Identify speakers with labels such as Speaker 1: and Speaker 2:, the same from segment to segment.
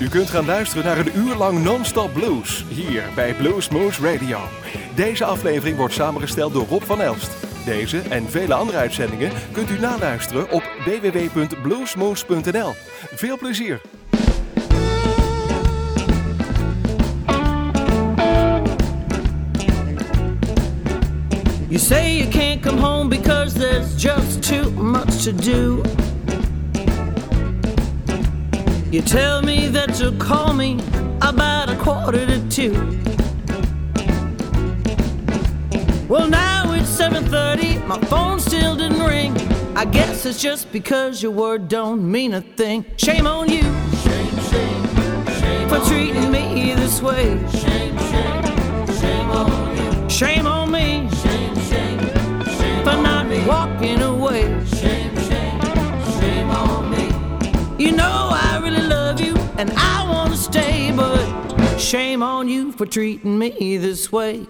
Speaker 1: U kunt gaan luisteren naar een uur lang non-stop blues hier bij Blues Moose Radio. Deze aflevering wordt samengesteld door Rob van Elst. Deze en vele andere uitzendingen kunt u naluisteren op www.bluesmoose.nl. Veel plezier!
Speaker 2: You say you can't come home because there's just too much to do. You tell me that you'll call me about a quarter to two. Well, now it's 7:30. My phone still didn't ring. I guess it's just because your word don't mean a thing. Shame on you. Shame, shame, shame for treating me this way. Shame, shame, shame on you. Shame on me. Shame, shame, shame for not me. walking away. Shame, shame, shame on me. You know I really love you and I want to stay, but shame on you for treating me this way.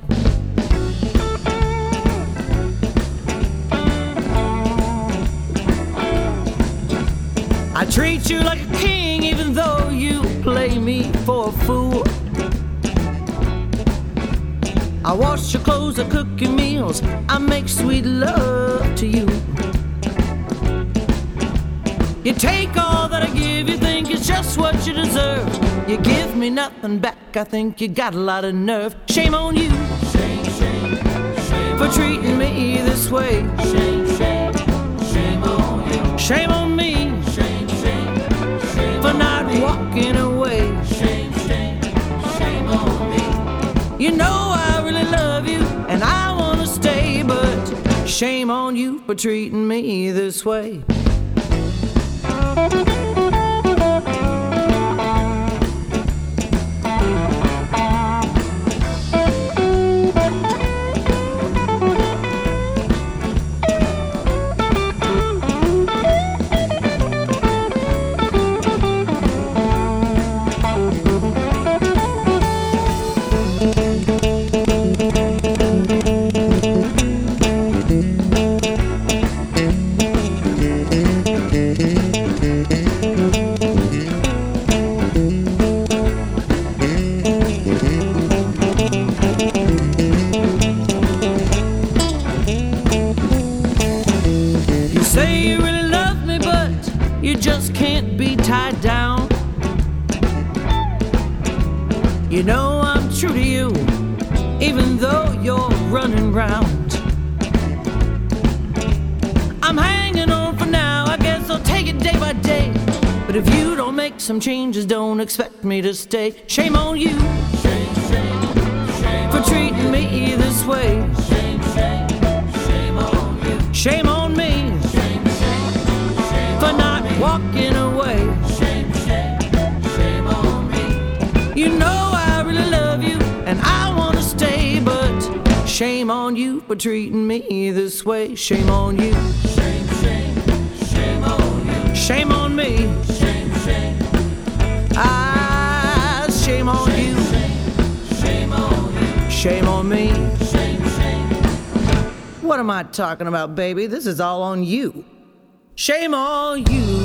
Speaker 2: I treat you like a king even though you play me for a fool. I wash your clothes, I cook your meals, I make sweet love to you. You take all that I give, you think it's just what you deserve. You give me nothing back, I think you got a lot of nerve. Shame on you. Shame, shame, shame for treating me this way. Shame, shame, shame on you. Shame on me. Shame, shame, shame for not walking away. Shame, shame, shame on me. You know I really love you and I wanna stay, but shame on you for treating me this way. You stay. Shame on you. For treating me this way. Shame, on. Me. For not walking away. You know I really love you and I want to stay, but shame on you for treating me this way. Shame on you. What am I talking about, baby? This is all on you. Shame on you.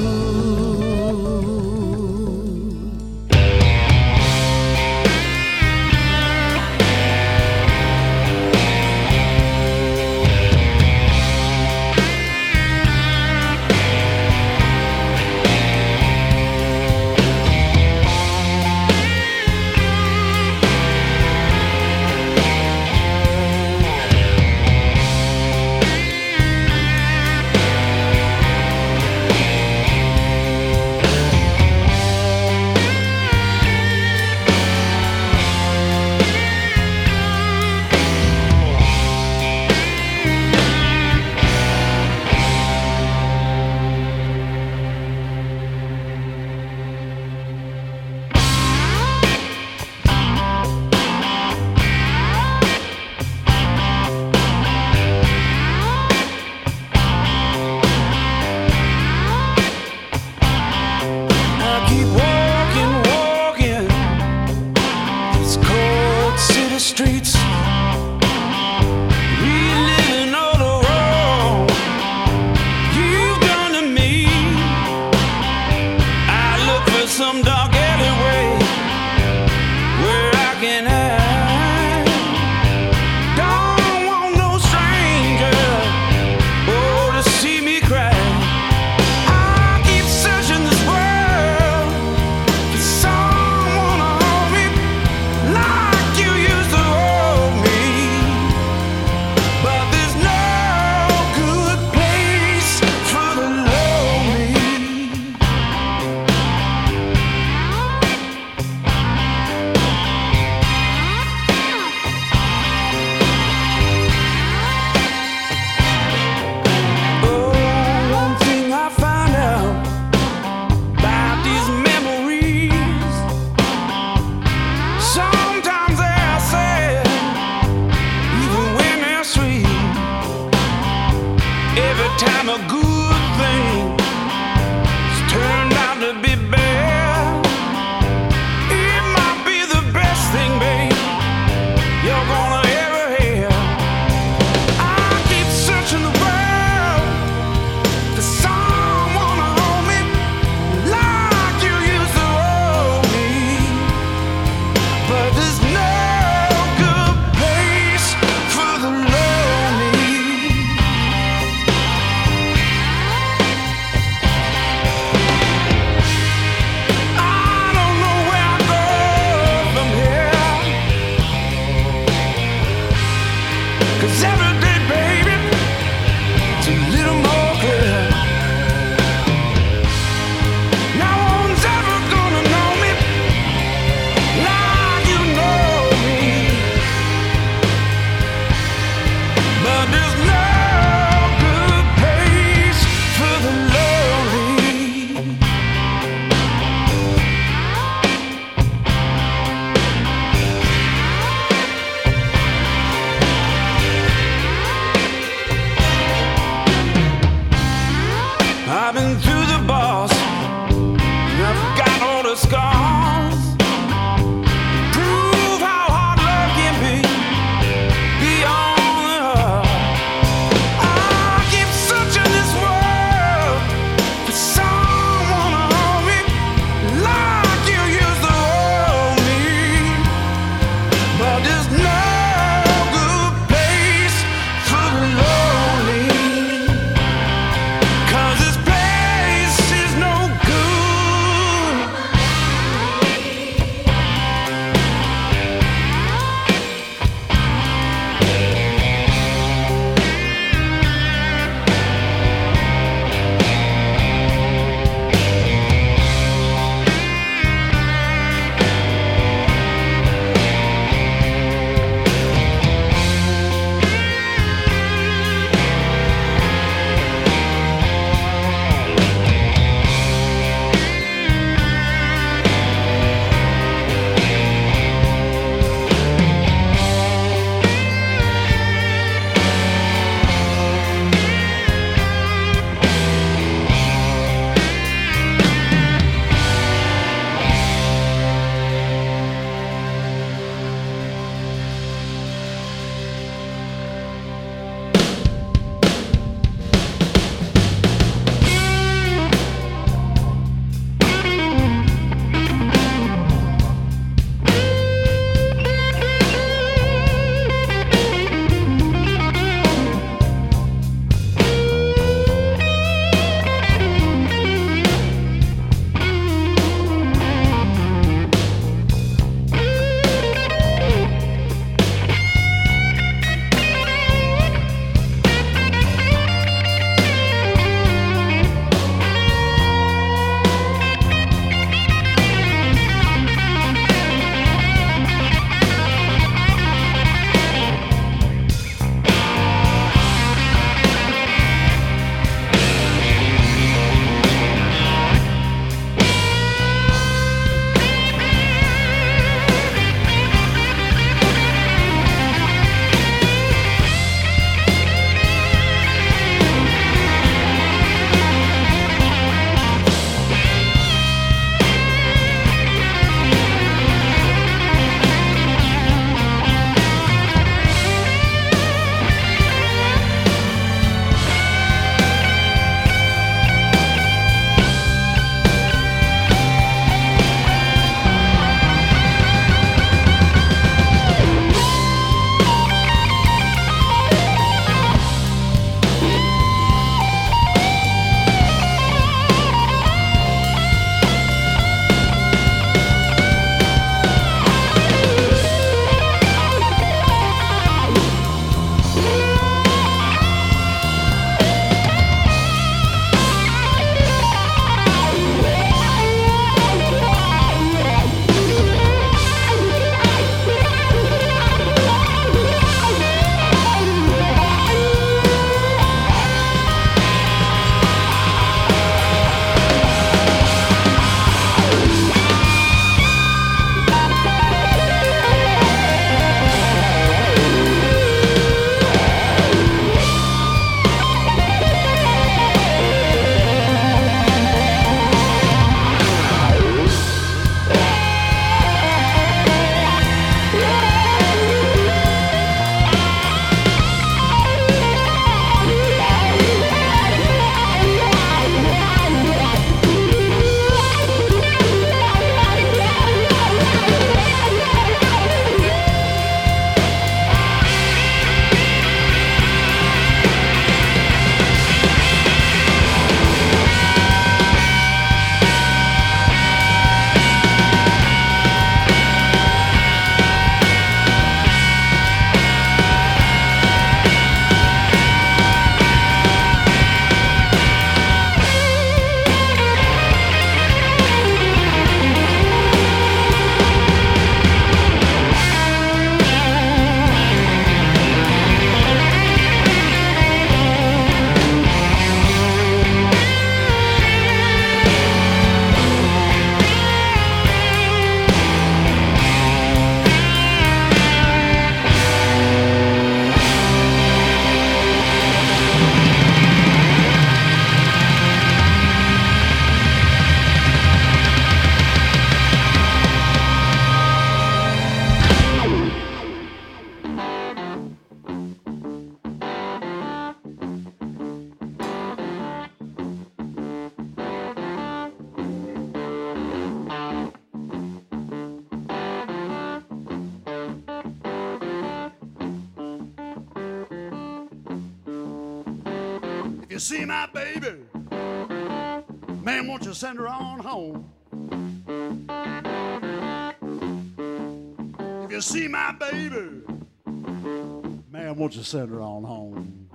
Speaker 3: Man, won't you send her on home?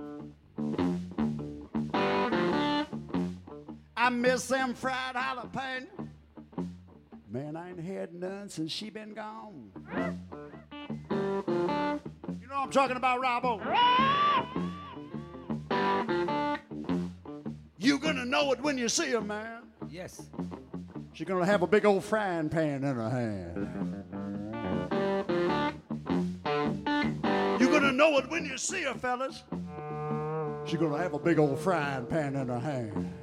Speaker 3: I miss them fried jalapeno. Man, I ain't had none since she been gone. You know what I'm talking about, Robbo? You gonna know it when you see her, man.
Speaker 4: Yes.
Speaker 3: She's gonna have a big old frying pan in her hand. Know it when you see her, fellas. She's gonna have a big old frying pan in her hand.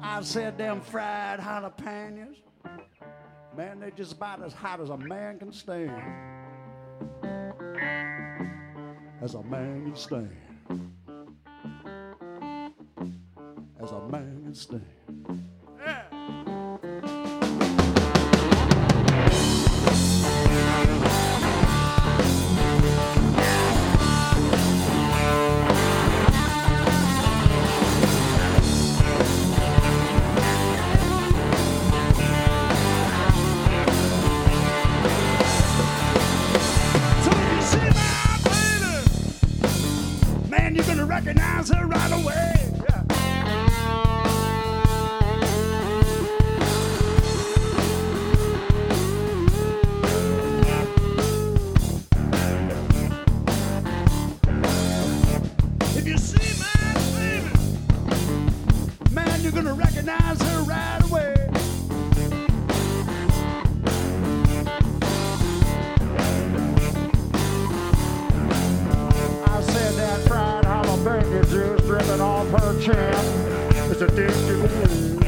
Speaker 3: I said them fried jalapenos. Man, they're just about as hot as a man can stand. As a man can stand. As a man can stand. Off her chin. It's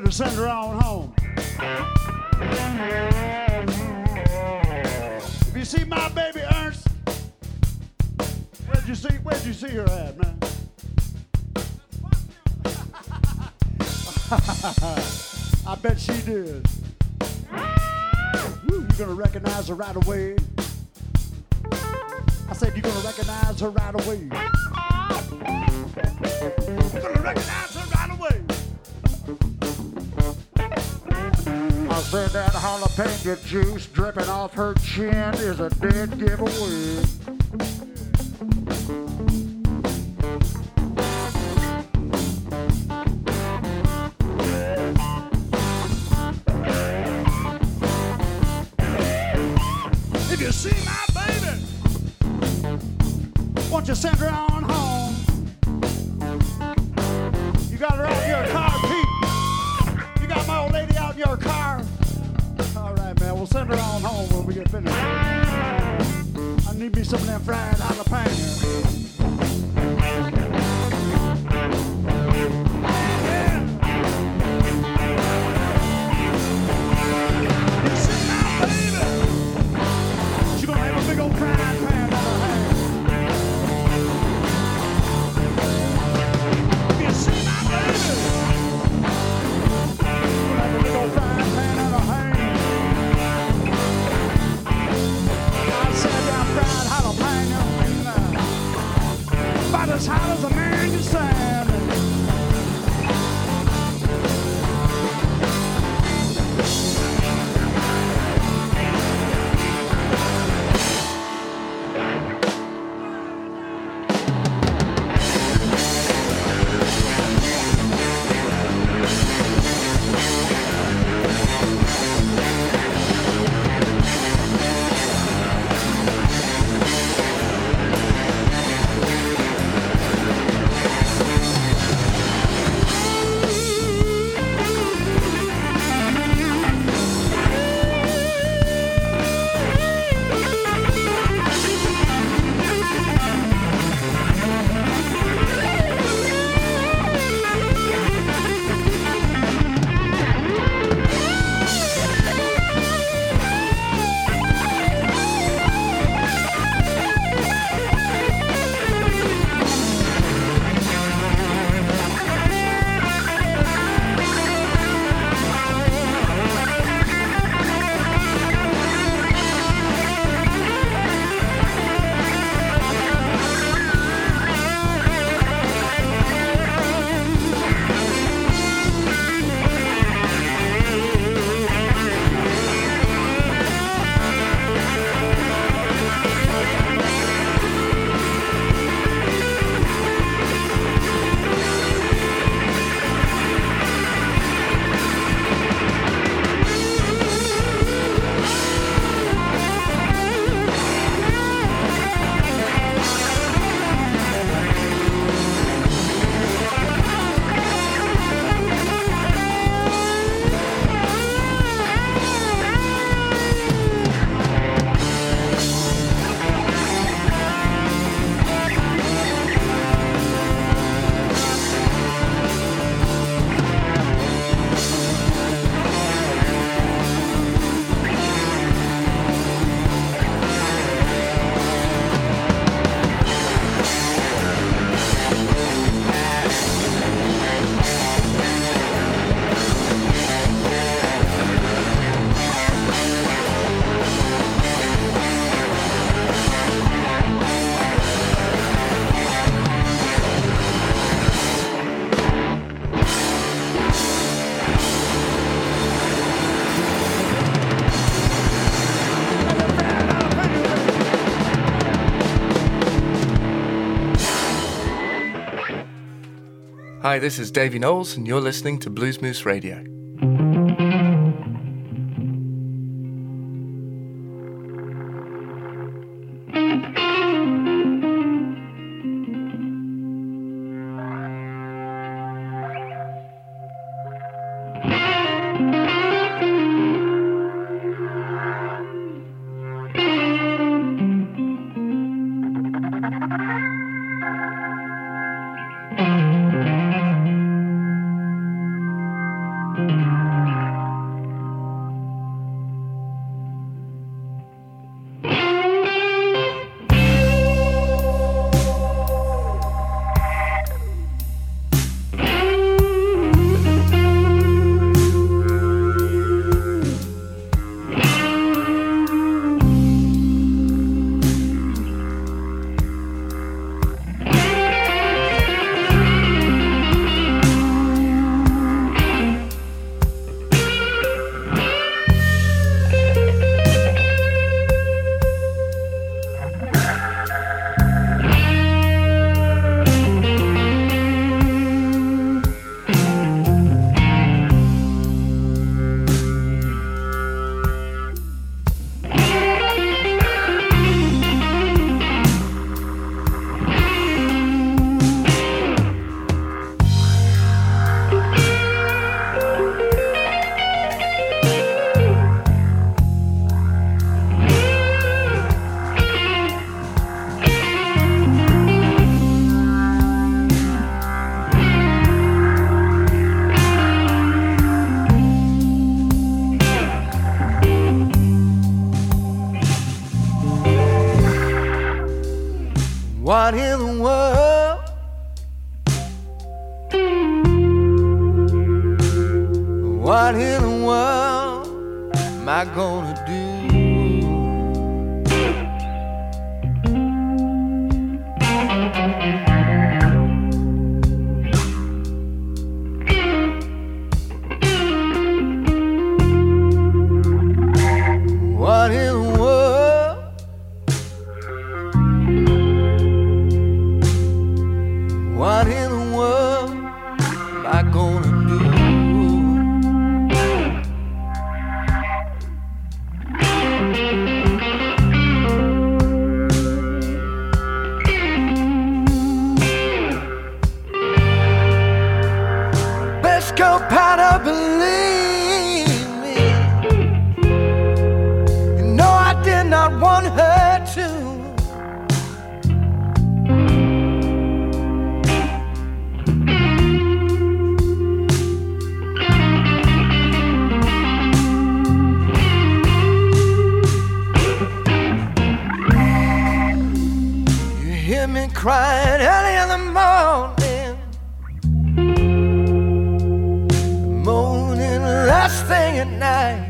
Speaker 3: better send her on home. If you see my baby Ernst, where'd you see where'd you see her at, man? I bet she did. Woo, you're gonna recognize her right away. I said you're gonna recognize her right away. You're gonna recognize her I said that jalapeno juice dripping off her chin is a dead giveaway.
Speaker 1: Hi, this is Davy Knowles, and you're listening to Blues Moose Radio.
Speaker 5: crying early in the morning, moaning last thing at night.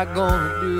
Speaker 5: I gonna do?